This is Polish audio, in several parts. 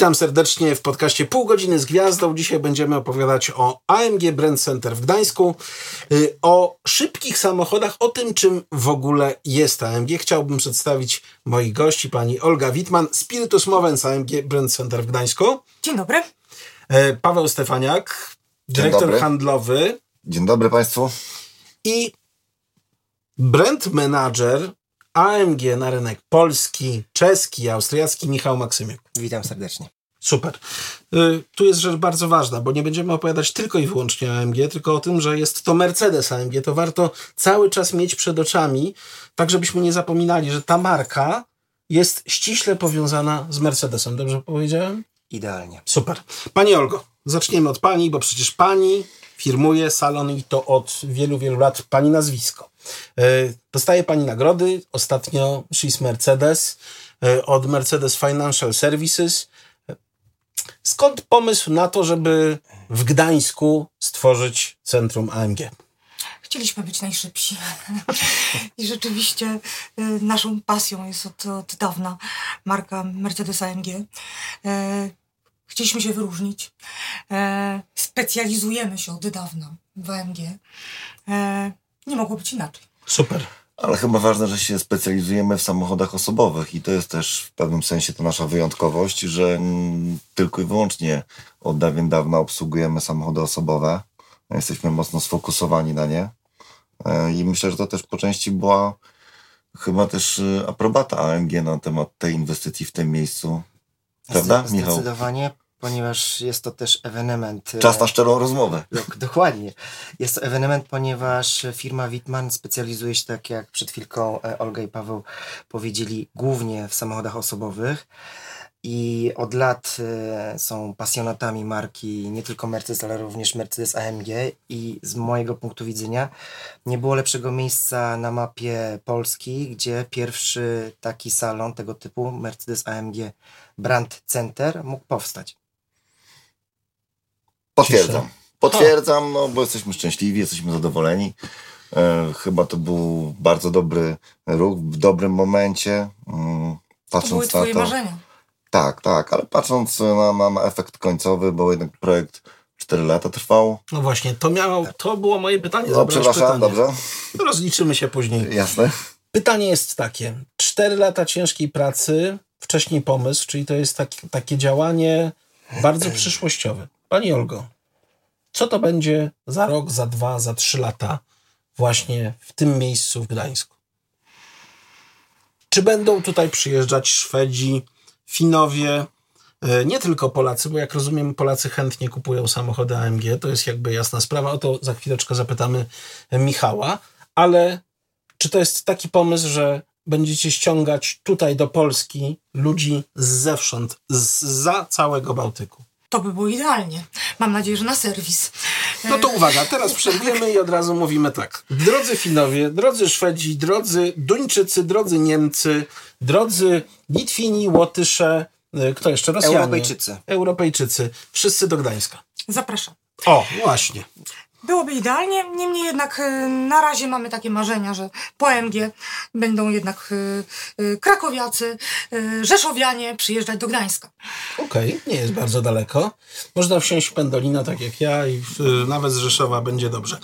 Witam serdecznie w podcaście Pół godziny z gwiazdą. Dzisiaj będziemy opowiadać o AMG Brand Center w Gdańsku, y, o szybkich samochodach, o tym, czym w ogóle jest AMG. Chciałbym przedstawić moich gości, pani Olga Witman, Spiritus Movens AMG Brand Center w Gdańsku. Dzień dobry. E, Paweł Stefaniak, dyrektor dobry. handlowy Dzień dobry Państwu. i brand manager AMG na rynek polski, czeski, austriacki Michał Maksymiuk. Witam serdecznie. Super. Y, Tu jest rzecz bardzo ważna, bo nie będziemy opowiadać tylko i wyłącznie o AMG, tylko o tym, że jest to Mercedes AMG. To warto cały czas mieć przed oczami, tak żebyśmy nie zapominali, że ta marka jest ściśle powiązana z Mercedesem. Dobrze powiedziałem? Idealnie. Super. Pani Olgo, zaczniemy od pani, bo przecież pani firmuje salon i to od wielu, wielu lat pani nazwisko. Y, Dostaje pani nagrody. Ostatnio She's Mercedes y, od Mercedes Financial Services. Skąd pomysł na to, żeby w Gdańsku stworzyć centrum AMG? Chcieliśmy być najszybsi. I rzeczywiście naszą pasją jest od, od dawna marka Mercedes AMG. E, Chcieliśmy się wyróżnić. E, Specjalizujemy się od dawna w AMG. Nie mogło być inaczej. Super. Ale chyba ważne, że się specjalizujemy w samochodach osobowych i to jest też w pewnym sensie to nasza wyjątkowość, że tylko i wyłącznie od dawien dawna obsługujemy samochody osobowe. Jesteśmy mocno sfokusowani na nie. E, I myślę, że to też po części była chyba też e, aprobata AMG na temat tej inwestycji w tym miejscu. Prawda, Michał? Zdecydowanie, ponieważ jest to też ewenement. e, Czas na szczerą rozmowę. dok- Dokładnie. Jest to ewenement, ponieważ firma Wittmann specjalizuje się, tak jak przed chwilką e, Olga i Paweł powiedzieli, głównie w samochodach osobowych. I od lat e, są pasjonatami marki nie tylko Mercedes, ale również Mercedes AMG. I z mojego punktu widzenia nie było lepszego miejsca na mapie Polski, gdzie pierwszy taki salon tego typu, Mercedes AMG Brand Center, mógł powstać. Potwierdzam. Potwierdzam, no bo jesteśmy szczęśliwi, jesteśmy zadowoleni. E, chyba to był bardzo dobry ruch w dobrym momencie. Mm, To patrząc były na twoje to. marzenia. Tak, tak, ale patrząc na, na, na efekt końcowy, bo jednak projekt 4 lata trwał. No właśnie, to miało, to było moje pytanie. No, przepraszam, pytanie. dobrze? Rozliczymy się później. Jasne. Pytanie jest takie. Cztery lata ciężkiej pracy, wcześniej pomysł, czyli to jest taki, takie działanie bardzo przyszłościowe. Pani Olgo, co to będzie za rok, za dwa, za trzy lata właśnie w tym miejscu w Gdańsku? Czy będą tutaj przyjeżdżać Szwedzi, Finowie, e, nie tylko Polacy, bo jak rozumiem, Polacy chętnie kupują samochody AMG, to jest jakby jasna sprawa. O to za chwileczkę zapytamy Michała, ale czy to jest taki pomysł, że będziecie ściągać tutaj do Polski ludzi zewsząd, z, za całego Bałtyku? To by było idealnie. Mam nadzieję, że na serwis. No to uwaga, teraz przerwiemy i od razu mówimy tak. Drodzy Finowie, drodzy Szwedzi, drodzy Duńczycy, drodzy Niemcy, drodzy Litwini, Łotysze, y, kto jeszcze? Rosjanie. Europejczycy. Europejczycy. Wszyscy do Gdańska. Zapraszam. O, właśnie. Byłoby idealnie, niemniej jednak e, na razie mamy takie marzenia, że po AMG będą jednak e, e, krakowiacy, rzeszowianie przyjeżdżać do Gdańska. Okej, nie jest bardzo daleko. Można wsiąść w Pendolino, tak jak ja, i y, nawet z Rzeszowa będzie dobrze.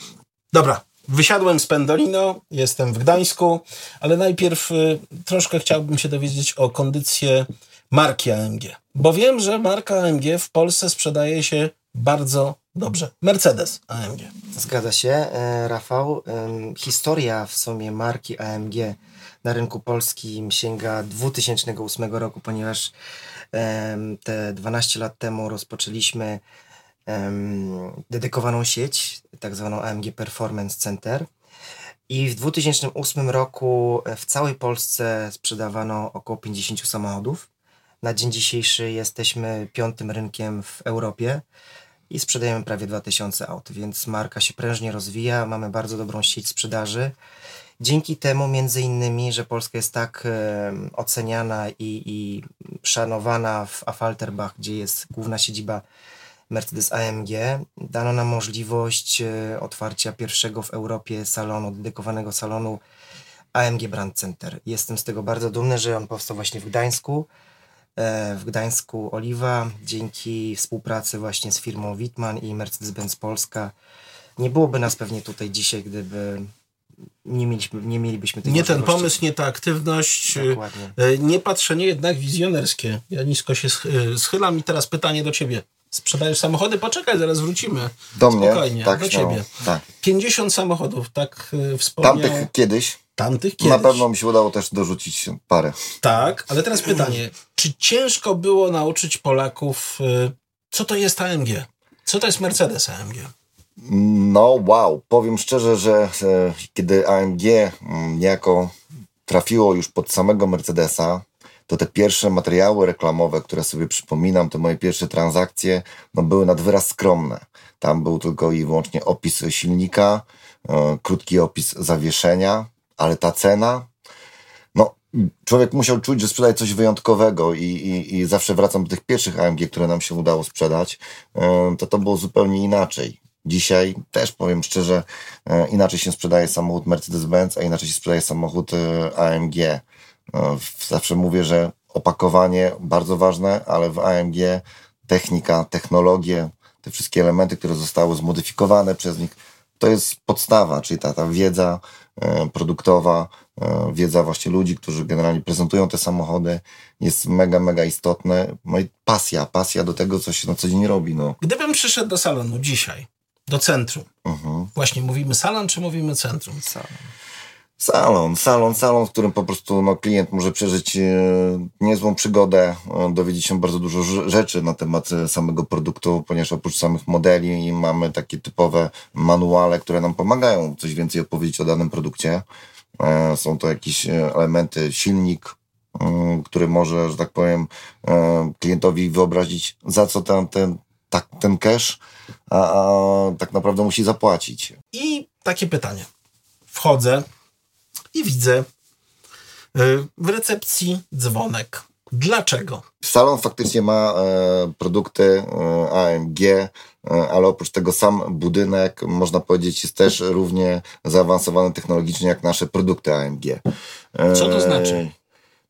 Dobra, wysiadłem z Pendolino, jestem w Gdańsku, ale najpierw y, troszkę chciałbym się dowiedzieć o kondycję marki AMG. Bo wiem, że marka AMG w Polsce sprzedaje się bardzo dobrze. Mercedes AMG. Zgadza się, e, Rafał. Historia w sumie marki AMG na rynku polskim sięga 2008 roku, ponieważ te 12 lat temu rozpoczęliśmy dedykowaną sieć, tak zwaną AMG Performance Center. I w 2008 roku e, w całej Polsce sprzedawano około 50 samochodów. Na dzień dzisiejszy jesteśmy piątym rynkiem w Europie i sprzedajemy prawie 2000 aut, więc marka się prężnie rozwija, mamy bardzo dobrą sieć sprzedaży. Dzięki temu, między innymi, że Polska jest tak oceniana i, i szanowana w Affalterbach, gdzie jest główna siedziba Mercedes AMG, dano nam możliwość e, otwarcia pierwszego w Europie salonu, dedykowanego salonu AMG Brand Center. Jestem z tego bardzo dumny, że on powstał właśnie w Gdańsku. E, w Gdańsku Oliwa. Dzięki współpracy właśnie z firmą Wittmann i Mercedes-Benz Polska nie byłoby nas pewnie tutaj dzisiaj, gdyby nie, mieliśmy, nie mielibyśmy tej Nie ten pomysł, nie ta aktywność, Dokładnie. e, nie patrzenie jednak wizjonerskie. Ja nisko się e, schylam i teraz pytanie do ciebie. Sprzedajesz samochody? Poczekaj, zaraz wrócimy. Do mnie? Spokojnie, tak, do ciebie. Tak. 50 samochodów, tak wspomniał. Tamtych kiedyś, Tamtych kiedyś. na pewno mi się udało też dorzucić parę. Tak, ale teraz pytanie. Czy ciężko było nauczyć Polaków, y, co to jest AMG? Co to jest Mercedes AMG? No wow, powiem szczerze, że e, kiedy AMG mm, niejako trafiło już pod samego Mercedesa, to te pierwsze materiały reklamowe, które sobie przypominam, te moje pierwsze transakcje, no były nad wyraz skromne. Tam był tylko i wyłącznie opis silnika, e, krótki opis zawieszenia, ale ta cena, no człowiek musiał czuć, że sprzedaje coś wyjątkowego i, i, i zawsze wracam do tych pierwszych AMG, które nam się udało sprzedać, e, to to było zupełnie inaczej. Dzisiaj też powiem szczerze, e, inaczej się sprzedaje samochód Mercedes-Benz, a inaczej się sprzedaje samochód e, AMG. Zawsze mówię, że opakowanie bardzo ważne, ale w AMG technika, technologie, te wszystkie elementy, które zostały zmodyfikowane przez nich, to jest podstawa, czyli ta, ta wiedza produktowa, e, wiedza właśnie ludzi, którzy generalnie prezentują te samochody, jest mega, mega istotne. No i pasja, pasja do tego, co się na co dzień robi. No. Gdybym przyszedł do salonu dzisiaj, do centrum, Mhm. właśnie mówimy salon, czy mówimy centrum? Salon, salon, salon, w którym po prostu no, klient może przeżyć e, niezłą przygodę, e, dowiedzieć się bardzo dużo rz- rzeczy na temat e, samego produktu, ponieważ oprócz samych modeli mamy takie typowe manuale, które nam pomagają coś więcej opowiedzieć o danym produkcie. E, są to jakieś e, elementy, silnik, mm, który może, że tak powiem, e, klientowi wyobrazić, za co ten, ten, tak, ten cash, a, a tak naprawdę musi zapłacić. I takie pytanie. Wchodzę i widzę y, w recepcji dzwonek. Dlaczego? Salon faktycznie ma e, produkty e, AMG, e, ale oprócz tego sam budynek, można powiedzieć, jest też równie zaawansowany technologicznie jak nasze produkty AMG. E, Co to znaczy?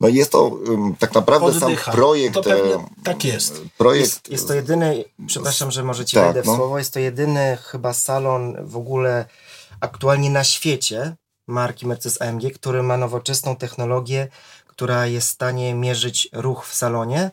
No jest to um, tak naprawdę Oddycha. sam projekt. To pewnie e, tak jest. Projekt Jest, jest to jedyny, przepraszam, że może ci Tak, wejdę w no. słowo, jest to jedyny chyba salon w ogóle aktualnie na świecie marki Mercedes AMG, który ma nowoczesną technologię, która jest w stanie mierzyć ruch w salonie,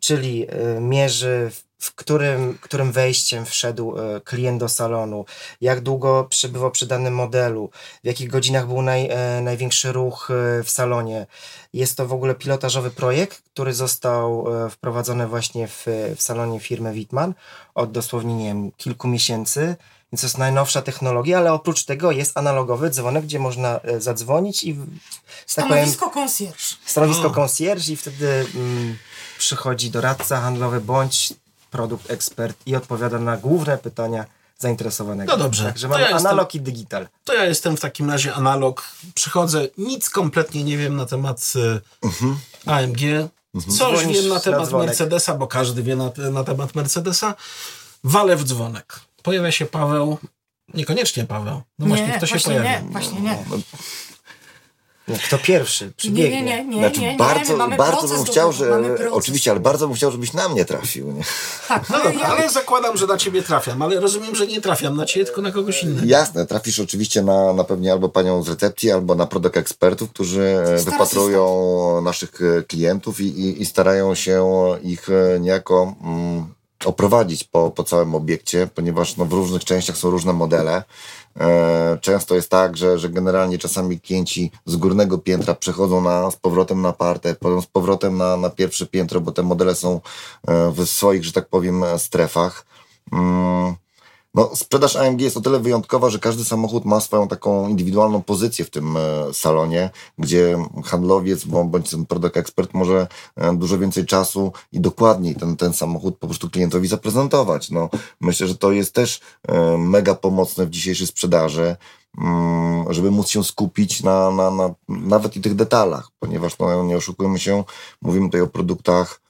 czyli y, mierzy w- którym, którym wejściem wszedł y, klient do salonu, jak długo przebywał przy danym modelu, w jakich godzinach był naj, e, największy ruch e, w salonie. Jest to w ogóle pilotażowy projekt, który został e, wprowadzony właśnie w, w salonie firmy Wittmann od dosłownie, nie wiem, kilku miesięcy. Więc to jest najnowsza technologia, ale oprócz tego jest analogowy dzwonek, gdzie można e, zadzwonić i, tak powiem, Stanowisko concierge. stanowisko concierge i wtedy mm, przychodzi doradca handlowy bądź produkt ekspert i odpowiada na główne pytania zainteresowanego. No dobrze, Także mamy ja jestem- analog i digital. To ja jestem w takim razie analog. Przychodzę, nic kompletnie nie wiem na temat y, AMG. Coś Dzwonisz wiem na na temat dzwonek. Mercedesa, bo każdy wie na, na temat Mercedesa. Walę w dzwonek. Pojawia się Paweł. Niekoniecznie Paweł. No właśnie, nie, kto się właśnie pojawia? nie, właśnie nie. Nie, Kto pierwszy Nie, przybiegnie? nie, nie, nie, Znaczy, nie, nie, bardzo, bardzo bym chciał, że. Oczywiście, ale bardzo bym chciał, żebyś na mnie trafił. Nie? Tak, No dobra, ja, ale zakładam, że na ciebie trafiam, ale rozumiem, że nie trafiam na ciebie, tylko na kogoś innego. Jasne, trafisz oczywiście na, na pewnie albo panią z recepcji, albo na produkt ekspertów, którzy Stara wypatrują naszych e, klientów i, i, i starają się ich e, niejako mm, oprowadzić po, po całym obiekcie, ponieważ no, w różnych częściach są różne modele. E, Często jest tak, że, że generalnie czasami klienci z górnego piętra przechodzą na, z powrotem na partę, potem z powrotem na, na pierwsze piętro, bo te modele są e, w swoich, że tak powiem, strefach. Mm, no, sprzedaż AMG jest o tyle wyjątkowa, że każdy samochód ma swoją taką indywidualną pozycję w tym e, salonie, gdzie handlowiec bądź product expert może e, dużo więcej czasu i dokładniej ten, ten samochód po prostu klientowi zaprezentować. No, myślę, że to jest też e, mega pomocne w dzisiejszej sprzedaży, mm, żeby móc się skupić na, na, na nawet i tych detalach, ponieważ no, nie oszukujmy się, mówimy tutaj o produktach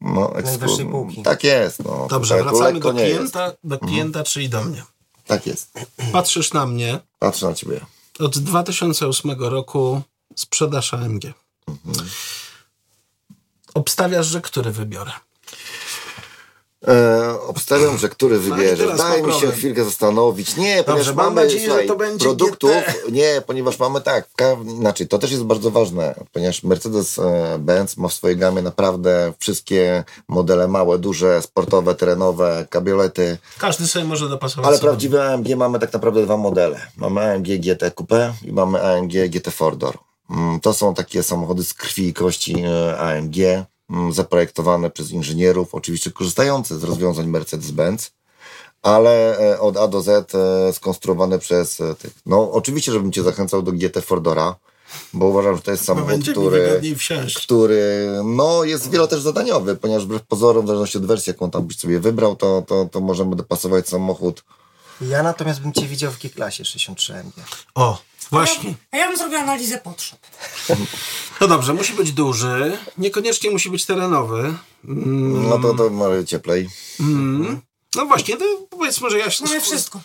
no, Najwyższej półki. Tak jest. No, Dobrze, wracamy do jest. klienta, do klienta, czyli do mnie. Tak jest. Patrzysz na mnie, Patrzę na ciebie. od 2008 roku sprzedaż AMG. Obstawiasz, że który wybiorę? E, obstawiam, że który wybierze. teraz Daj mi się chwilę zastanowić. Nie, ponieważ mam mamy nadzieję, że słuchaj, to będzie produktów. GT. Nie, ponieważ mamy tak. Inaczej, to też jest bardzo ważne, ponieważ Mercedes-Benz ma w swojej gamie naprawdę wszystkie modele małe, duże, sportowe, terenowe, kabriolety. Każdy sobie może dopasować. Ale sobie. prawdziwe AMG mamy tak naprawdę dwa modele. Mamy AMG GT Coupe i mamy AMG GT Four Door. Mm, To są takie samochody z krwi i kości e, AMG, zaprojektowane przez inżynierów, oczywiście korzystające z rozwiązań Mercedes-Benz, ale e, od A do Z e, skonstruowane przez e, tych. No oczywiście, żebym cię zachęcał do GT Four Doora, bo uważam, że to jest samochód, który który no, jest wielo też zadaniowy, ponieważ wbrew pozorom, w zależności od wersji, jaką tam byś sobie wybrał, to, to, to możemy dopasować samochód. Ja natomiast bym cię widział w G-klasie 63 MG. O, właśnie. A ja bym zrobiła analizę potrzeb. No dobrze, musi być duży, niekoniecznie musi być terenowy. Mm, No to, to może cieplej. mm. No właśnie, to powiedzmy, że ja się... Mamy wszystko.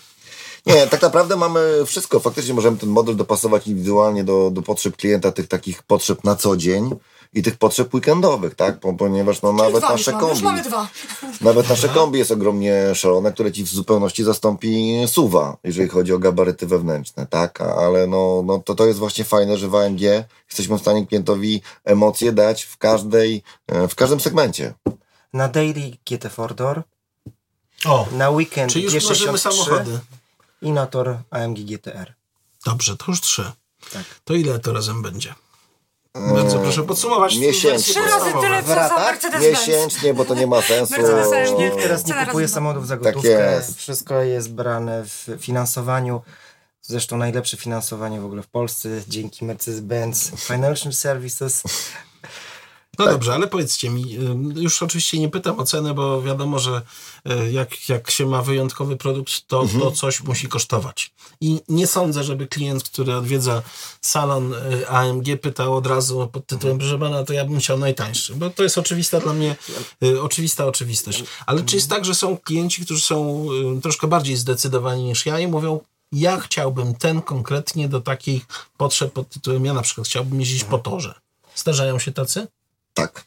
Nie, tak naprawdę mamy wszystko. Faktycznie możemy ten model dopasować indywidualnie do, do potrzeb klienta, tych takich potrzeb na co dzień i tych potrzeb weekendowych, tak? Po- Ponieważ no, Czyli nawet dwa nasze mamy, już kombi, mamy dwa. nawet nasze kombi jest ogromnie szalone, które ci w zupełności zastąpi suwa, jeżeli chodzi o gabaryty wewnętrzne, tak? Ale no, no to, to jest właśnie fajne, że w AMG jesteśmy w stanie klientowi emocje dać w każdej, e, w każdym segmencie. Na daily GT Four Door, O, na weekend czy już mnożymy G63 samochody. i na tor AMG GTR. Dobrze, to już trzy. Tak. To ile to razem będzie? Bardzo proszę podsumować. miesięcznie. Trzy razy tyle, co za. Miesięcznie, bo to nie ma sensu. Nikt teraz nie kupuje samochodów za Tak gotówkę. jest. Wszystko jest brane w finansowaniu. Zresztą najlepsze finansowanie w ogóle w Polsce dzięki Mercedes-Benz Financial Services. No dobrze, ale powiedzcie mi, y, już oczywiście nie pytam o cenę, bo wiadomo, że y, jak, jak się ma wyjątkowy produkt, to, to coś musi kosztować. I nie sądzę, żeby klient, który odwiedza salon y, AMG pytał od razu pod tytułem, proszę pana, to ja bym chciał najtańszy, bo to jest oczywista dla mnie, oczywista oczywistość. Ale czy jest tak, że są klienci, którzy są troszkę bardziej zdecydowani niż ja i mówią, ja chciałbym ten konkretnie do takich potrzeb pod tytułem, ja na przykład chciałbym jeździć po torze. Zdarzają się tacy? Tak.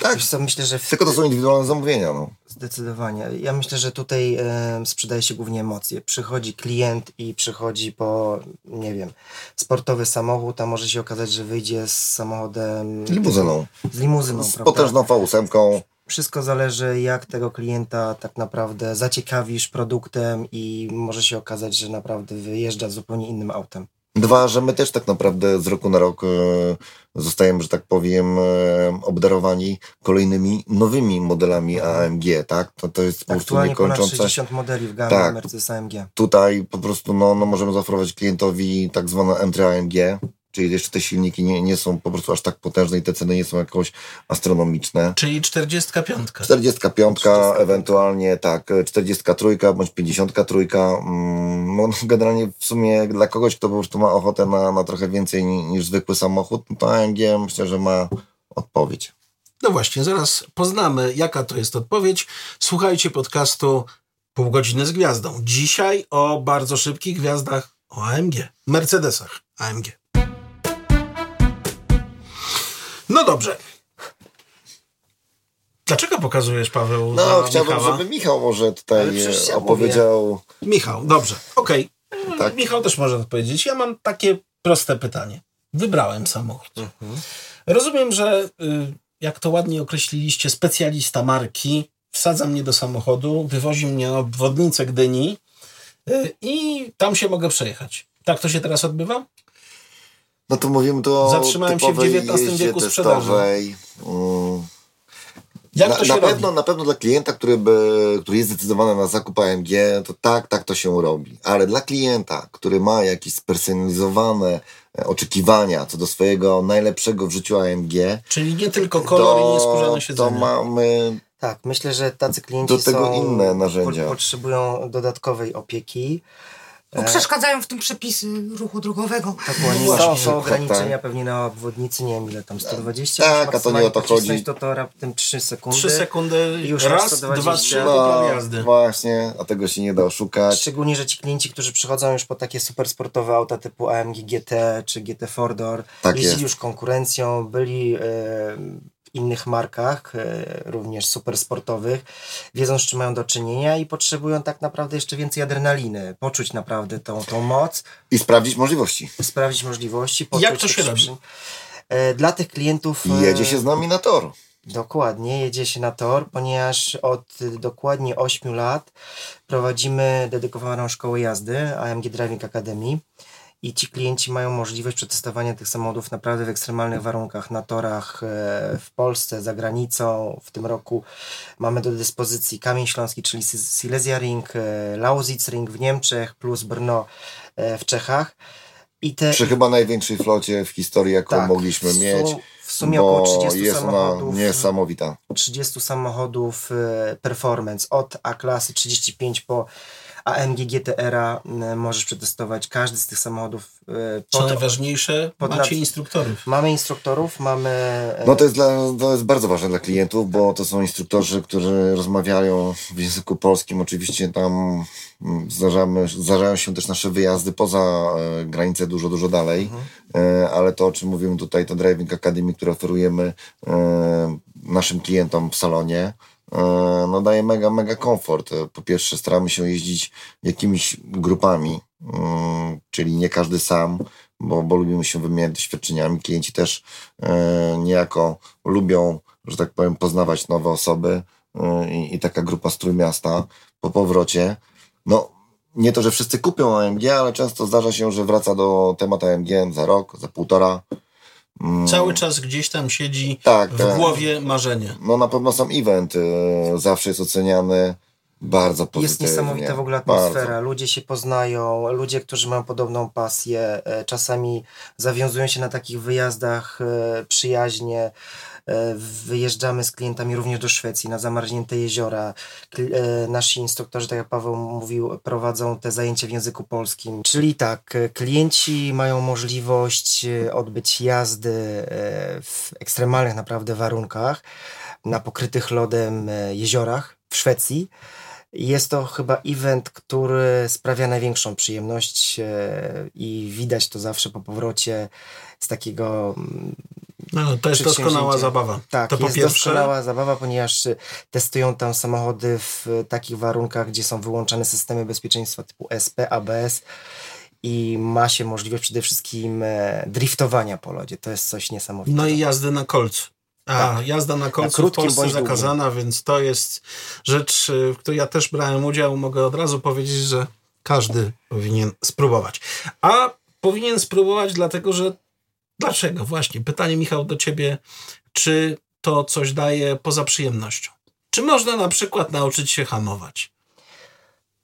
Tak, co, myślę, że w tylko to są indywidualne zamówienia. No. Zdecydowanie. Ja myślę, że tutaj e, sprzedaje się głównie emocje. Przychodzi klient i przychodzi po, nie wiem, sportowy samochód, a może się okazać, że wyjdzie z samochodem... Limuzyną. Z limuzyną, Z prawda? potężną V8. Wszystko zależy, jak tego klienta tak naprawdę zaciekawisz produktem i może się okazać, że naprawdę wyjeżdża zupełnie innym autem. Dwa, że my też tak naprawdę z roku na rok e, zostajemy, że tak powiem, e, obdarowani kolejnymi nowymi modelami AMG, tak? To, to jest po prostu Aktualnie ponad niekończące. 60 modeli w gamie Tak. Mercedes AMG. Tutaj po prostu no, no możemy zaoferować klientowi tak zwane entry AMG, czyli jeszcze te silniki nie, nie są po prostu aż tak potężne i te ceny nie są jakoś astronomiczne. Czyli 45. 45, ewentualnie tak, 43 bądź 53. mm, No, generalnie w sumie dla kogoś, kto po prostu ma ochotę na, na trochę więcej ni- niż zwykły samochód, no to AMG myślę, że ma odpowiedź. No właśnie, zaraz poznamy, jaka to jest odpowiedź. Słuchajcie podcastu Pół godziny z gwiazdą. Dzisiaj o bardzo szybkich gwiazdach o AMG, Mercedesach AMG. No dobrze. Dlaczego pokazujesz, Paweł, No, chciałbym, Michała? żeby Michał może tutaj ja opowiedział. Michał, dobrze, okej. Tak. Michał też może odpowiedzieć. Ja mam takie proste pytanie. Wybrałem samochód. Rozumiem, że y, jak to ładnie określiliście, specjalista marki wsadza mnie do samochodu, wywozi mnie na obwodnicę Gdyni y, i tam się mogę przejechać. Tak to się teraz odbywa? No to mówimy tu o Zatrzymałem się w XIX wieku sprzedaży. Mm. Jak na, to się na robi? pewno, na pewno dla klienta, który, by, który jest zdecydowany na zakup AMG, to tak, tak to się robi. Ale dla klienta, który ma jakieś spersonalizowane e, oczekiwania co do swojego najlepszego w życiu AMG, Czyli nie tylko kolor i nieskórzane to, siedzenie. to mamy Tak, myślę, że tacy klienci Do tego są, inne narzędzia. po- potrzebują dodatkowej opieki. Bo przeszkadzają w tym przepisy ruchu drogowego. Dokładnie. No są, są tak, ograniczenia tak. pewnie na obwodnicy, nie wiem ile tam, 120? Tak, a to nie o to chodzi. To to raptem 3 sekundy. Trzy sekundy, I już raz, masz 120. dwa, trzy, no, jazdy. właśnie, a tego się nie da oszukać. Szczególnie, że ci klienci, którzy przychodzą już po takie super sportowe auta typu AMG GT czy GT Four Door, Tak jeździli już konkurencją, byli e, innych markach, e, również supersportowych, wiedzą z czym mają do czynienia i potrzebują tak naprawdę jeszcze więcej adrenaliny, poczuć naprawdę tą, tą moc, I sprawdzić możliwości. sprawdzić możliwości. Jak poczuć to się robi? E, Dla tych klientów... I e, jedzie się z nami na tor. Dokładnie, jedzie się na tor, ponieważ od dokładnie 8 lat prowadzimy dedykowaną szkołę jazdy AMG Driving Academy i ci klienci mają możliwość przetestowania tych samochodów naprawdę w ekstremalnych warunkach na torach e, w Polsce, za granicą. W tym roku mamy do dyspozycji Kamień Śląski, czyli Sil- Silesia Ring, e, Lausitz Ring w Niemczech plus Brno e, w Czechach. I te, Przy chyba największej flocie w historii, jaką tak, mogliśmy mieć. W sumie około 30 jest ona samochodów. niesamowita. 30 samochodów performance od A-klasy 35 po AMG GTR-a e, możesz przetestować każdy z tych samochodów. e, Co najważniejsze, pod macie nad- instruktorów. Mamy instruktorów, mamy e, No to jest, dla, to jest bardzo ważne dla klientów, bo to są instruktorzy, którzy rozmawiają w języku polskim. Oczywiście tam mm, zdarzamy, zdarzają się też nasze wyjazdy poza e, granicę dużo, dużo dalej, e, ale to, o czym mówimy tutaj, to Driving Academy, które oferujemy naszym klientom w salonie, no daje mega, mega komfort. E, Po pierwsze staramy się jeździć jakimiś grupami, mm, czyli nie każdy sam, bo, bo lubimy się wymieniać doświadczeniami. Klienci też e, niejako lubią, że tak powiem, poznawać nowe osoby e, i, i taka grupa z Trójmiasta po powrocie. No, nie to, że wszyscy kupią AMG, ale często zdarza się, że wraca do tematu AMG za rok, za półtora. Cały czas gdzieś tam siedzi Tak, w tak. głowie marzenie. No na pewno sam event e, zawsze jest oceniany bardzo pozytywnie. Jest niesamowita w ogóle Bardzo. atmosfera. Ludzie się poznają, ludzie, którzy mają podobną pasję, e, czasami zawiązują się na takich wyjazdach e, przyjaźnie. E, Wyjeżdżamy z klientami również do Szwecji, na zamarznięte jeziora. E, Nasi instruktorzy, tak jak Paweł mówił, prowadzą te zajęcia w języku polskim. Czyli tak, e, klienci mają możliwość odbyć jazdy w ekstremalnych naprawdę warunkach na pokrytych lodem jeziorach w Szwecji. Jest to chyba event, który sprawia największą przyjemność i widać to zawsze po powrocie z takiego. mm, No, to jest doskonała zabawa. Tak, to po jest pierwsze, doskonała zabawa, ponieważ e, testują tam samochody w e, takich warunkach, gdzie są wyłączane systemy bezpieczeństwa typu SP, ABS i ma się możliwość przede wszystkim e, driftowania po lodzie. To jest coś niesamowitego. no i jazdy na kolcu. A, jazda na kolcu w krótkim Polsce bądź długim. zakazana, więc to jest rzecz, y, w której ja też brałem udział. Mogę od razu powiedzieć, że każdy powinien spróbować. A powinien spróbować dlatego, że dlaczego? Właśnie, pytanie Michał do ciebie, czy to coś daje poza przyjemnością? Czy można na przykład nauczyć się hamować?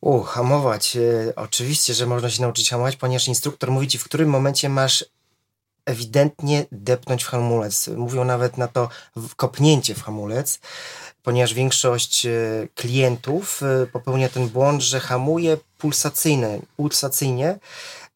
U, hamować. E, oczywiście, że można się nauczyć hamować, ponieważ instruktor mówi ci, w którym momencie masz ewidentnie depnąć w hamulec. Mówią nawet na to kopnięcie w hamulec, ponieważ większość e, klientów e, popełnia ten błąd, że hamuje pulsacyjne, pulsacyjnie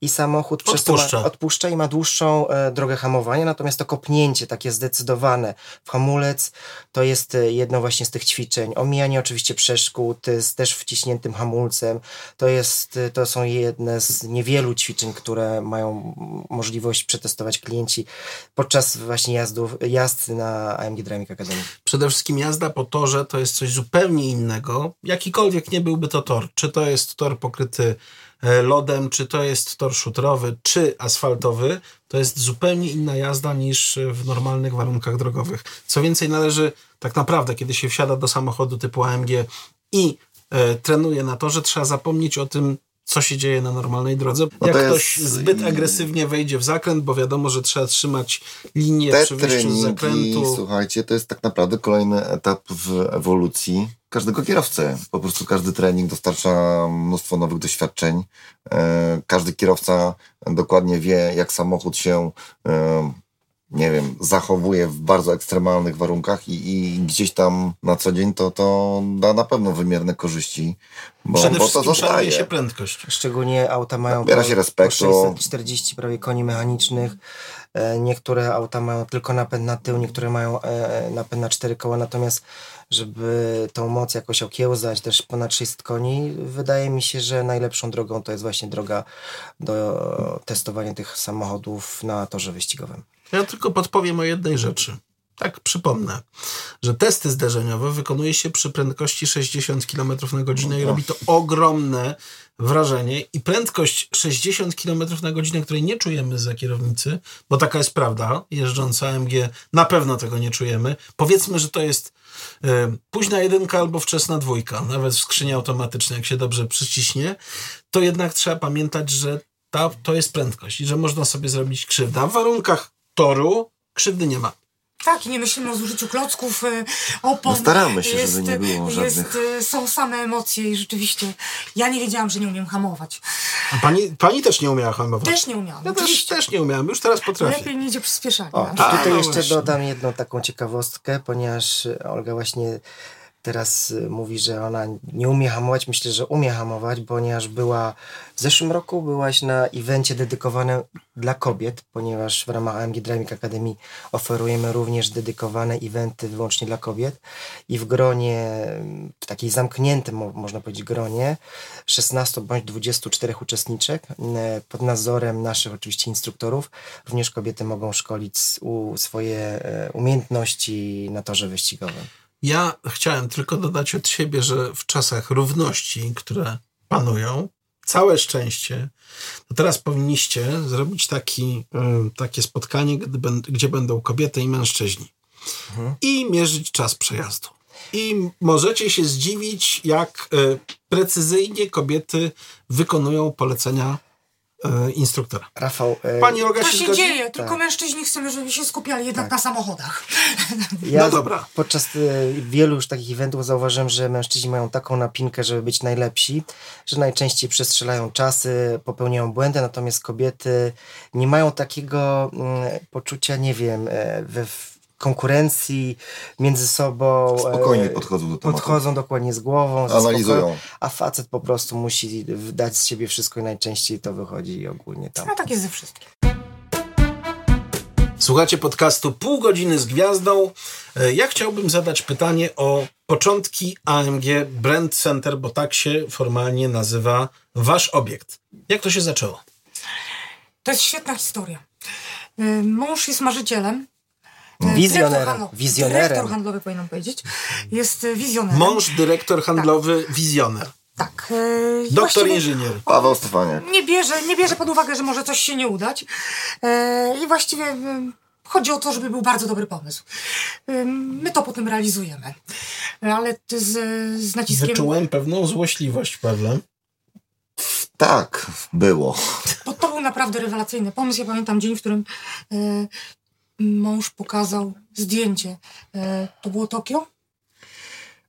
i samochód przez to Odpuszcza. ma, odpuszcza i ma dłuższą e, drogę hamowania, natomiast to kopnięcie takie zdecydowane w hamulec to jest e, jedno właśnie z tych ćwiczeń. Omijanie oczywiście przeszkód z też wciśniętym hamulcem. To, jest, e, to są jedne z niewielu ćwiczeń, które mają możliwość przetestować klienci podczas właśnie jazdów, jazd na AMG Driving Academy. Przede wszystkim jazda po torze to jest coś zupełnie innego. Jakikolwiek nie byłby to tor. Czy to jest tor pokryty lodem, czy to jest tor szutrowy, czy asfaltowy, to jest zupełnie inna jazda niż e, w normalnych warunkach drogowych. Co więcej, należy tak naprawdę, kiedy się wsiada do samochodu typu AMG i e, trenuje na torze, trzeba zapomnieć o tym, co się dzieje na normalnej drodze. No Jak jest- ktoś zbyt agresywnie wejdzie w zakręt, bo wiadomo, że trzeba trzymać linię Te przy wyjściu z zakrętu. słuchajcie, to jest tak naprawdę kolejny etap w ewolucji każdego kierowcy. Po prostu każdy trening dostarcza mnóstwo nowych doświadczeń. E, Każdy kierowca dokładnie wie, jak samochód się, e, nie wiem, zachowuje w bardzo ekstremalnych warunkach i, i gdzieś tam na co dzień to, to da na pewno wymierne korzyści, bo, Przede bo to zostaje. się prędkość. Szczególnie auta mają Nabiera po, się respektu. po 640 prawie koni mechanicznych. E, Niektóre auta mają tylko napęd na tył, niektóre mają e, napęd na cztery koła, natomiast żeby tą moc jakoś okiełzać, też ponad 600 koni, wydaje mi się, że najlepszą drogą to jest właśnie droga do testowania tych samochodów na torze wyścigowym. Ja tylko podpowiem o jednej rzeczy. tak przypomnę, że testy zderzeniowe wykonuje się przy prędkości 60 km na godzinę i robi to ogromne wrażenie. I prędkość 60 km na godzinę, której nie czujemy za kierownicy, bo taka jest prawda, jeżdżąc AMG na pewno tego nie czujemy. Powiedzmy, że to jest e, późna jedynka albo wczesna dwójka, nawet w skrzyni automatycznej, jak się dobrze przyciśnie, to jednak trzeba pamiętać, że ta, to jest prędkość i że można sobie zrobić krzywdę. A w warunkach toru krzywdy nie ma. Tak, i nie myślimy o zużyciu klocków, y, opon. No staramy się, żeby nie było jest, żadnych- y, Są same emocje i rzeczywiście ja nie wiedziałam, że nie umiem hamować. A pani, pani też nie umiała hamować? Też nie umiałam. Ja też, też nie umiałem, już teraz potrafię. Lepiej nie idzie przyspieszanie. O, tutaj no jeszcze właśnie. dodam jedną taką ciekawostkę, ponieważ Olga właśnie teraz y, mówi, że ona nie umie hamować. Myślę, że umie hamować, ponieważ była w zeszłym roku byłaś na evencie dedykowanym dla kobiet, ponieważ w ramach AMG Driving Academy oferujemy również dedykowane eventy wyłącznie dla kobiet i w gronie, y, w takiej zamkniętym, mo- można powiedzieć, gronie 16 bądź 24 uczestniczek y, pod nadzorem naszych oczywiście instruktorów. Również kobiety mogą szkolić swoje e, umiejętności na torze wyścigowym. Ja chciałem tylko dodać od siebie, że w czasach równości, które panują, całe szczęście, to teraz powinniście zrobić taki, y, takie spotkanie, gdzie będą kobiety i mężczyźni. I mierzyć czas przejazdu. I możecie się zdziwić, jak y, precyzyjnie kobiety wykonują polecenia y, instruktora. Rafał, e, Pani Olga To się się dzieje, tylko Tak. mężczyźni chcemy, żeby się skupiali jednak na samochodach. ja no dobra. podczas e, wielu już takich eventów zauważyłem, że mężczyźni mają taką napinkę, żeby być najlepsi, że najczęściej przestrzelają czasy, popełniają błędy, natomiast kobiety nie mają takiego mm, poczucia, nie wiem, e, we konkurencji między sobą. e, Spokojnie podchodzą do tematu. Podchodzą dokładnie z głową, Analizują. spokojem, a facet po prostu musi dać z siebie wszystko i najczęściej to wychodzi ogólnie tam. No tak jest ze wszystkim. Słuchacie podcastu Pół godziny z gwiazdą. E, Ja chciałbym zadać pytanie o początki AMG Brand Center, bo tak się formalnie nazywa wasz obiekt. Jak to się zaczęło? To jest świetna historia. Y, Mąż jest marzycielem. Wizjonerem. dyrektor handlowy- Wizjonerem. Dyrektor handlowy, powinnam powiedzieć. Jest y, wizjonerem. Mąż, dyrektor handlowy, wizjoner. Tak. i Doktor inżynier. Paweł Stefaniak. Nie bierze, nie bierze pod uwagę, że może coś się nie udać. E, I właściwie chodzi o to, żeby był bardzo dobry pomysł. My to potem realizujemy. Ale ty z, z naciskiem... Wyczułem pewną złośliwość, Pawle. Tak, było. Bo to był naprawdę rewelacyjny pomysł. Ja pamiętam dzień, w którym e, mąż pokazał zdjęcie. E, to było Tokio?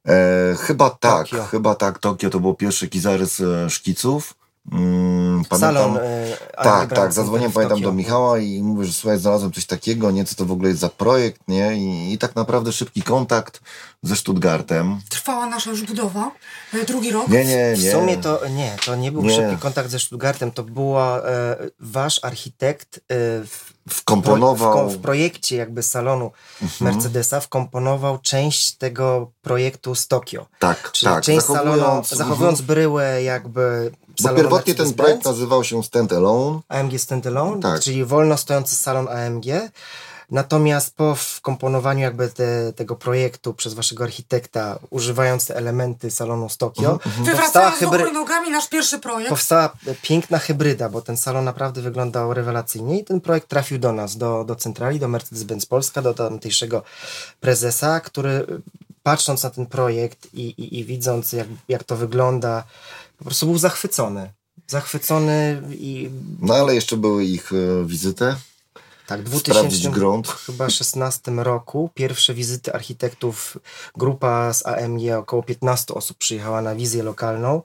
E, chyba tak, Tokio. chyba tak. Tokio to był pierwszy zarys e, szkiców. Mm, Salon. e, Tak, Brand tak, zadzwoniłem w pamiętam do Michała i mówię, że słuchaj, znalazłem coś takiego, nie, co to w ogóle jest za projekt, nie, i, i tak naprawdę szybki kontakt ze Stuttgartem. Trwała nasza już budowa. E, drugi rok. Nie, nie, W nie. sumie to nie, to nie był Nie. szybki kontakt ze Stuttgartem, to była e, wasz architekt e, w, Wkomponował, w, w projekcie jakby salonu Mhm. Mercedesa wkomponował część tego projektu z Tokio. tak, Czyli tak, część salonu, zachowując, zachowując mhm. bryłę jakby bo pierwotnie ten projekt nazywał się Stand Alone, AMG Standalone, Tak. czyli wolno stojący salon AMG. Natomiast po wkomponowaniu jakby te, tego projektu przez waszego architekta, używając te elementy salonu z Tokio, Mhm, powstała, Wywracając do hybry... góry nogami nasz pierwszy projekt. powstała piękna hybryda, bo ten salon naprawdę wyglądał rewelacyjnie i ten projekt trafił do nas, do, do centrali, do Mercedes-Benz Polska, do tamtejszego prezesa, który patrząc na ten projekt i, i, i widząc jak, jak to wygląda, po prostu był zachwycony. Zachwycony i no ale jeszcze były ich e, wizyty, tak, w sprawdzić 2000 grunt. chyba 16 roku pierwsze wizyty architektów, grupa z AMG, około 15 osób przyjechała na wizję lokalną.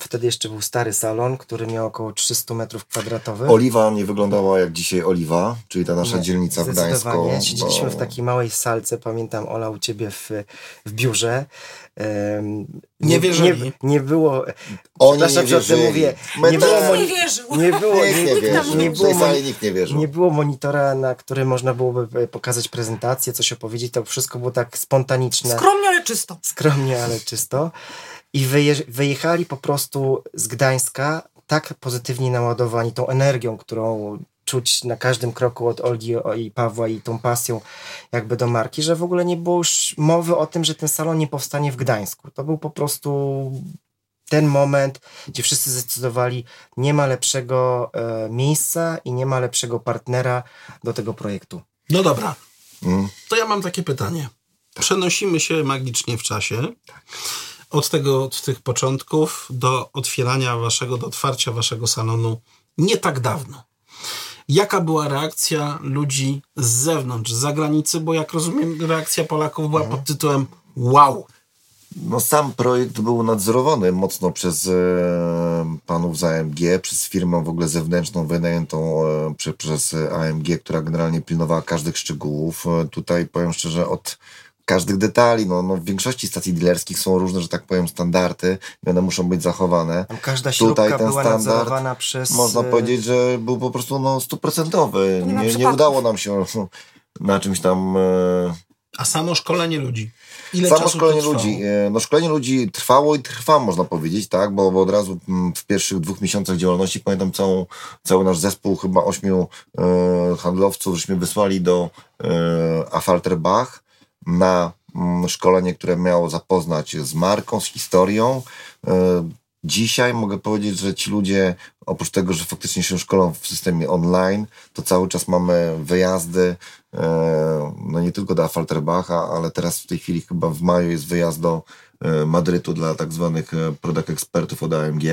Wtedy jeszcze był stary salon, który miał około 300 metrów kwadratowych. Oliwa nie wyglądała jak dzisiaj Oliwa, czyli ta nasza Nie, dzielnica w Gdańsku. Siedzieliśmy bo- w takiej małej salce, pamiętam Ola u ciebie w, w biurze. Em, Nie wierzyli. Nie, nie było. Oni przepraszam, nie wierzyli. mówię. My Nie było, Nie wierzył. nie było, Nikt nie nie, wierzył. nie było, nikt nie wierzył. nie było monitora, na którym można byłoby e, pokazać prezentację, coś opowiedzieć. To wszystko było tak spontaniczne. Skromnie, ale czysto. skromnie, ale czysto. I wyje- wyjechali po prostu z Gdańska tak pozytywnie naładowani tą energią, którą czuć na każdym kroku od Olgi i Pawła i tą pasją jakby do marki, że w ogóle nie było już mowy o tym, że ten salon nie powstanie w Gdańsku. To był po prostu ten moment, gdzie wszyscy zdecydowali, nie ma lepszego e, miejsca i nie ma lepszego partnera do tego projektu. No dobra, Mm. to ja mam takie pytanie. Przenosimy się magicznie w czasie. Od tego, od tych początków do otwierania waszego, do otwarcia waszego salonu nie tak dawno. Jaka była reakcja ludzi z zewnątrz, z zagranicy? Bo jak rozumiem, reakcja Polaków była pod tytułem wow. No sam projekt był nadzorowany mocno przez e, panów z AMG, przez firmę w ogóle zewnętrzną wynajętą e, przy, przez AMG, która generalnie pilnowała każdych szczegółów. E, tutaj powiem szczerze, od każdych detali, no, no w większości stacji dealerskich są różne, że tak powiem, standardy i one muszą być zachowane. Tam każda Tutaj ten była standard, nadzorowana przez... Można e, powiedzieć, że był po prostu no, stuprocentowy. Nie Nie, nie udało nam się na czymś tam... E, A samo szkolenie ludzi. Ile Samo czasu szkolenie ludzi. e, No szkolenie ludzi trwało i trwa, można powiedzieć, tak, bo, bo od razu mm, w pierwszych dwóch miesiącach działalności pamiętam całą, cały nasz zespół, chyba ośmiu e, handlowców, żeśmy wysłali do e, Afalterbach na mm, szkolenie, które miało zapoznać z marką, z historią. E, Dzisiaj mogę powiedzieć, że ci ludzie, oprócz tego, że faktycznie się szkolą w systemie online, to cały czas mamy wyjazdy, e, no nie tylko do Afalterbacha, ale teraz w tej chwili chyba w maju jest wyjazd do e, Madrytu dla tak zwanych product expertów od AMG.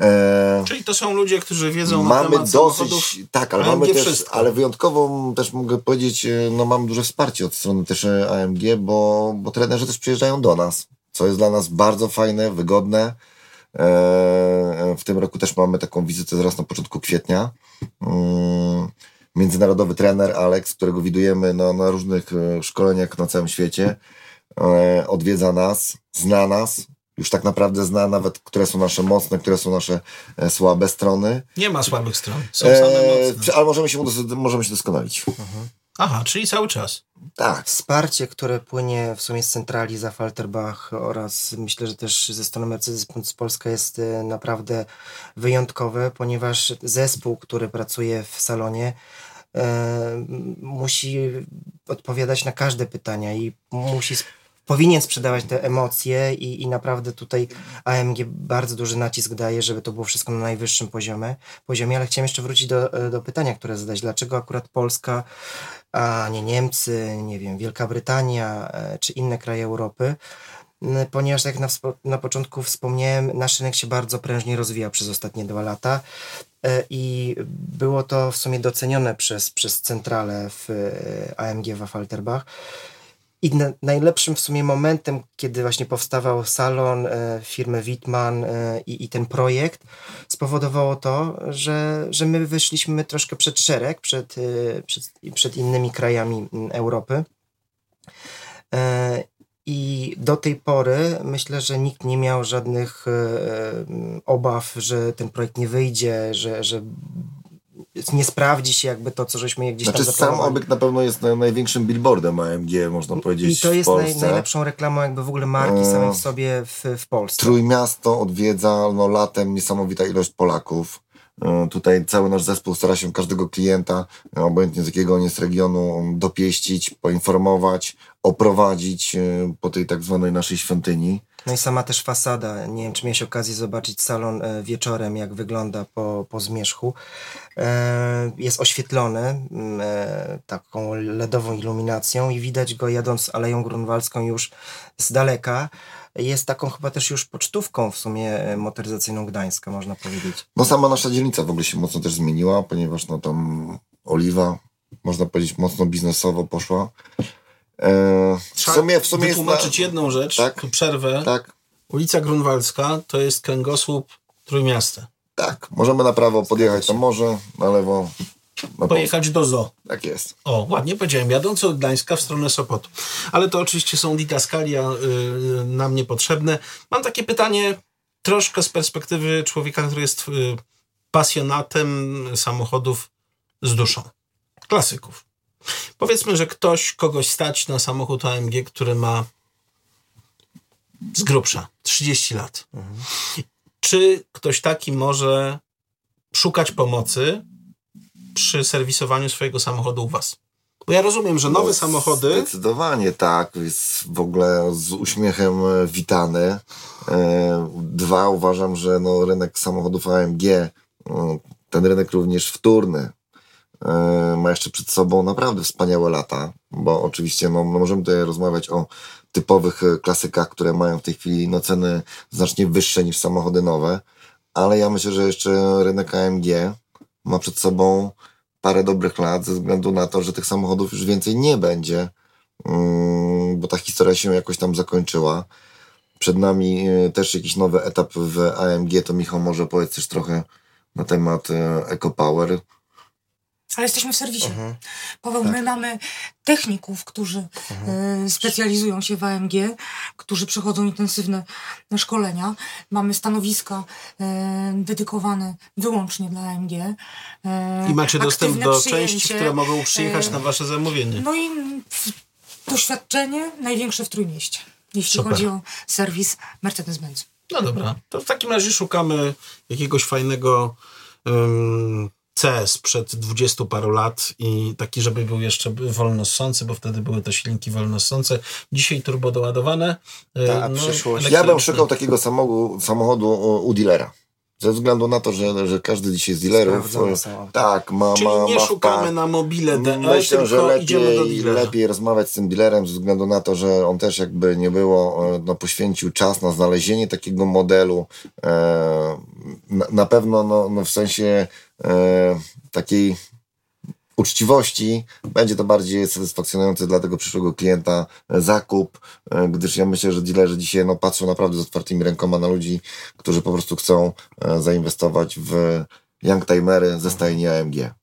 E, Czyli to są ludzie, którzy wiedzą na mamy temat samochodów. dosyć, tak, ale AMG mamy też, wszystko. ale wyjątkowo też mogę powiedzieć, e, no mamy duże wsparcie od strony też e, AMG, bo, bo trenerzy też przyjeżdżają do nas, co jest dla nas bardzo fajne, wygodne. E, W tym roku też mamy taką wizytę zaraz na początku kwietnia. Mm, Międzynarodowy trener Alex, którego widujemy na, na różnych e, szkoleniach na całym świecie, e, odwiedza nas, zna nas, już tak naprawdę zna nawet, które są nasze mocne, które są nasze e, słabe strony. Nie ma słabych stron. Są same Eee, mocne. czy- ale możemy się możemy się doskonalić. Aha, czyli cały czas. Tak. Wsparcie, które płynie w sumie z centrali za Falterbach oraz myślę, że też ze strony Mercedes-Benz Polska jest e, naprawdę wyjątkowe, ponieważ zespół, który pracuje w salonie e, musi odpowiadać na każde pytania i musi powinien sprzedawać te emocje i, i naprawdę tutaj AMG bardzo duży nacisk daje, żeby to było wszystko na najwyższym poziomie, poziomie ale chciałem jeszcze wrócić do, do pytania, które zadać. Dlaczego akurat Polska a nie Niemcy, nie wiem, Wielka Brytania e, czy inne kraje Europy, ponieważ jak na, na początku wspomniałem, nasz rynek się bardzo prężnie rozwijał przez ostatnie dwa lata e, i było to w sumie docenione przez, przez centralę w e, AMG w Falterbach. I na, najlepszym w sumie momentem, kiedy właśnie powstawał salon e, firmy Wittmann e, i, i ten projekt, spowodowało to, że, że my wyszliśmy troszkę przed szereg, przed, e, przed, przed innymi krajami Europy. E, I do tej pory myślę, że nikt nie miał żadnych e, obaw, że ten projekt nie wyjdzie, że, że nie sprawdzi się jakby to, co żeśmy gdzieś Znaczy tam sam zaplanowali. obiekt na pewno jest na, największym billboardem AMG, można powiedzieć, I to jest naj, najlepszą reklamą jakby w ogóle marki E, samej w sobie w, w Polsce. Trójmiasto odwiedza no, latem niesamowita ilość Polaków. E, Tutaj cały nasz zespół stara się każdego klienta, e, obojętnie z jakiego on jest regionu, dopieścić, poinformować, oprowadzić e, po tej tak zwanej naszej świątyni. No i sama też fasada. Nie wiem, czy miałeś okazję zobaczyć salon e, wieczorem, jak wygląda po, po zmierzchu. E, Jest oświetlony mm, e, taką LEDową iluminacją i widać go jadąc Aleją Grunwaldzką już z daleka. Jest taką chyba też już pocztówką w sumie motoryzacyjną Gdańska, można powiedzieć. No sama nasza dzielnica w ogóle się mocno też zmieniła, ponieważ no tam Oliwa, można powiedzieć, mocno biznesowo poszła. E, w Trzeba sumie, w sumie wytłumaczyć na, jedną rzecz, Tak. przerwę. Tak, Ulica Grunwaldzka to jest kręgosłup Trójmiasta. tak. Możemy na prawo podjechać tam może, na lewo. Na Pojechać do południe. Tak jest. O, ładnie powiedziałem, jadąc od Gdańska w stronę Sopotu. Ale to oczywiście są didaskalia y, nam niepotrzebne. Mam takie pytanie troszkę z perspektywy człowieka, który jest y, pasjonatem samochodów z duszą. Klasyków. Powiedzmy, że ktoś, kogoś stać na samochód AMG, który ma z grubsza 30 lat. Czy ktoś taki może szukać pomocy przy serwisowaniu swojego samochodu u was? Bo ja rozumiem, że nowe No, samochody... Zdecydowanie tak. Jest w ogóle z uśmiechem e, witany. E, Dwa, uważam, że no, rynek samochodów AMG, no, ten rynek również wtórny, ma jeszcze przed sobą naprawdę wspaniałe lata, bo oczywiście no, no możemy tutaj rozmawiać o typowych e, klasykach, które mają w tej chwili no, ceny znacznie wyższe niż samochody nowe, ale ja myślę, że jeszcze rynek AMG ma przed sobą parę dobrych lat ze względu na to, że tych samochodów już więcej nie będzie, mm, bo ta historia się jakoś tam zakończyła. Przed nami e, też jakiś nowy etap w AMG, to Michał może powiedz też trochę na temat e, EcoPower. Ale jesteśmy w serwisie. Mhm. Paweł, Tak. my mamy techników, którzy e, specjalizują się w AMG, którzy przechodzą intensywne szkolenia. Mamy stanowiska e, dedykowane wyłącznie dla AMG. E, I macie dostęp do części, które mogą przyjechać e, na wasze zamówienie. No i doświadczenie największe w Trójmieście, jeśli Super. chodzi o serwis Mercedes-Benz. No dobra, to w takim razie szukamy jakiegoś fajnego CS przed 20 paru lat i taki, żeby był jeszcze wolnossący, bo wtedy były te silniki wolnossące. Dzisiaj turbo doładowane. Ta przyszłość. Ja bym szukał takiego samochodu, samochodu u, u dealera. Ze względu na to, że, że każdy dzisiaj z dealerów e, są tak, ma, Czyli ma, nie ma szukamy na mobile DE, Myślę, że tylko idziemy do lepiej, dealera. lepiej rozmawiać z tym dealerem ze względu na to, że on też jakby nie było, e, no, poświęcił czas na znalezienie takiego modelu. E, na, na pewno no, no w sensie e, takiej uczciwości będzie to bardziej satysfakcjonujący dla tego przyszłego klienta e, zakup, e, gdyż ja myślę, że dealerzy dzisiaj no, patrzą naprawdę z otwartymi rękoma na ludzi, którzy po prostu chcą e, zainwestować w youngtimery ze stajni AMG.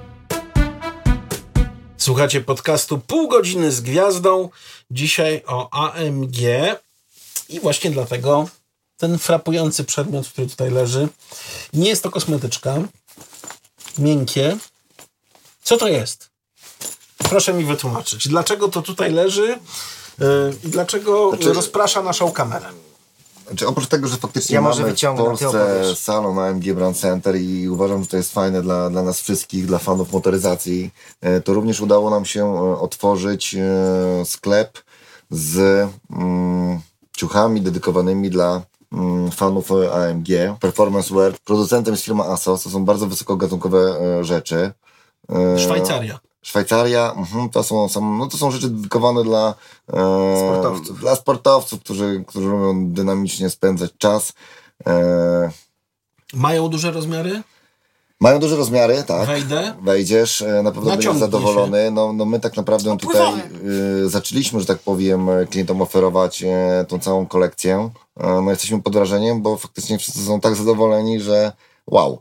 Słuchacie podcastu Pół godziny z gwiazdą. Dzisiaj o AMG i właśnie dlatego ten frapujący przedmiot, który tutaj leży, nie jest to kosmetyczka. Miękkie. Co to jest? Proszę mi wytłumaczyć. Dlaczego to tutaj leży yy, i dlaczego Znaczy- rozprasza naszą kamerę? Znaczy, oprócz tego, że faktycznie Ja mamy w Polsce salon AMG Brand Center i uważam, że to jest fajne dla, dla nas wszystkich, dla fanów motoryzacji, e, to również udało nam się e, otworzyć sklep z mm, ciuchami dedykowanymi dla mm, fanów AMG. Performance Wear. Producentem jest firma ASOS. To są bardzo wysokogatunkowe rzeczy. E, Szwajcaria. Szwajcaria, mhm, to, są, są, no to są rzeczy dedykowane dla e, Sportowców. Dla sportowców, którzy, którzy lubią dynamicznie spędzać czas. E, Mają duże rozmiary? mają duże rozmiary, tak. Wejdę. Wejdziesz, na pewno będziesz Naciągnij zadowolony. No, no my tak naprawdę tutaj e, zaczęliśmy, że tak powiem, klientom oferować e, tą całą kolekcję. E, no jesteśmy pod wrażeniem, bo faktycznie wszyscy są tak zadowoleni, że wow.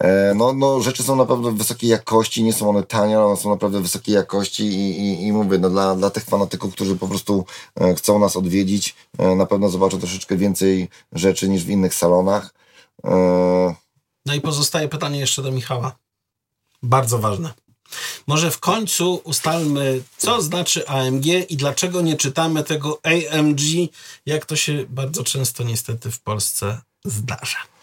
E, No, no, rzeczy są naprawdę wysokiej jakości, nie są one tanie, ale one są naprawdę wysokiej jakości i, i, i mówię, no, dla, dla tych fanatyków, którzy po prostu e, chcą nas odwiedzić, e, na pewno zobaczą troszeczkę więcej rzeczy niż w innych salonach. No i pozostaje pytanie jeszcze do Michała. Bardzo ważne. Może w końcu ustalmy, co znaczy AMG i dlaczego nie czytamy tego AMG, jak to się bardzo często niestety w Polsce zdarza.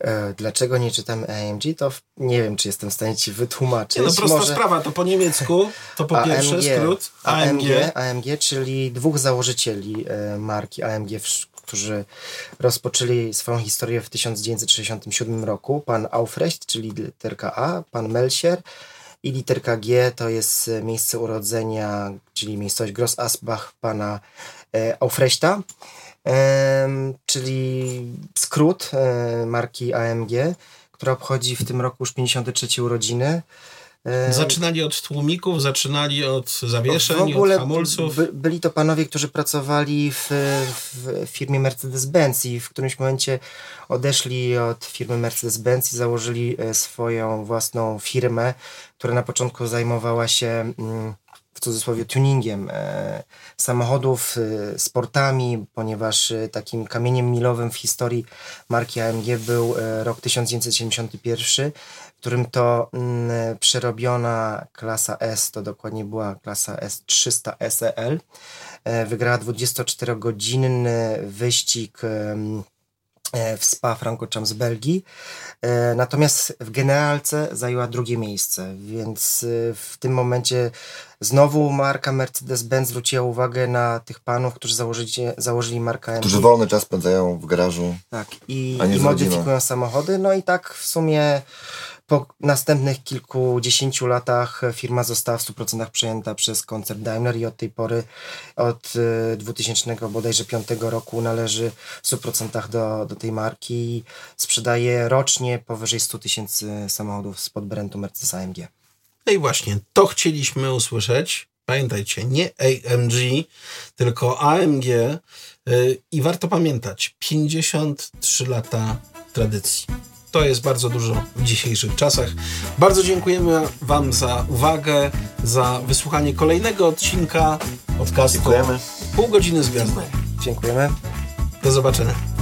E, Dlaczego nie czytam AMG, to w- nie wiem, czy jestem w stanie ci wytłumaczyć. Nie, no prosta Może sprawa, to po niemiecku, to po pierwsze skrót AMG. AMG, AMG, czyli dwóch założycieli e, marki AMG, którzy rozpoczęli swoją historię w 1967 roku. Pan Aufrecht, czyli literka A, pan Melchior i literka G to jest miejsce urodzenia, czyli miejscowość Gross Asbach pana e, Aufrechta. Czyli skrót e, marki AMG, która obchodzi w tym roku już 53 urodziny. Zaczynali od tłumików, zaczynali od zawieszeń, w ogóle od hamulców. by, byli to panowie, którzy pracowali w, w firmie Mercedes-Benz i w którymś momencie odeszli od firmy Mercedes-Benz i założyli e, swoją własną firmę, która na początku zajmowała się mm, w cudzysłowie tuningiem e, samochodów, e, sportami, ponieważ e, takim kamieniem milowym w historii marki AMG był rok 1971, w którym to mm, przerobiona klasa S, to dokładnie była klasa S300 SEL, wygrała 24-godzinny wyścig w Spa Francorchamps z Belgii. E, Natomiast w generalce zajęła drugie miejsce, więc e, w tym momencie znowu marka Mercedes-Benz zwróciła uwagę na tych panów, którzy założyli, założyli markę AMG. Którzy wolny czas spędzają w garażu. Tak, i, i modyfikują samochody. No i tak w sumie po następnych kilkudziesięciu latach firma została w 100% przejęta przez koncern Daimler i od tej pory, od y, 2000 bodajże 5 roku należy w 100% do, do tej marki i sprzedaje rocznie powyżej 100 tysięcy samochodów spod brandu Mercedes AMG. No i właśnie, to chcieliśmy usłyszeć. Pamiętajcie, nie AMG, tylko AMG. Yy, I warto pamiętać, 53 lata tradycji. To jest bardzo dużo w dzisiejszych czasach. Bardzo dziękujemy Wam za uwagę, za wysłuchanie kolejnego odcinka podcastu Dziękujemy. Pół godziny z gwiazdą. Dziękujemy. Do zobaczenia.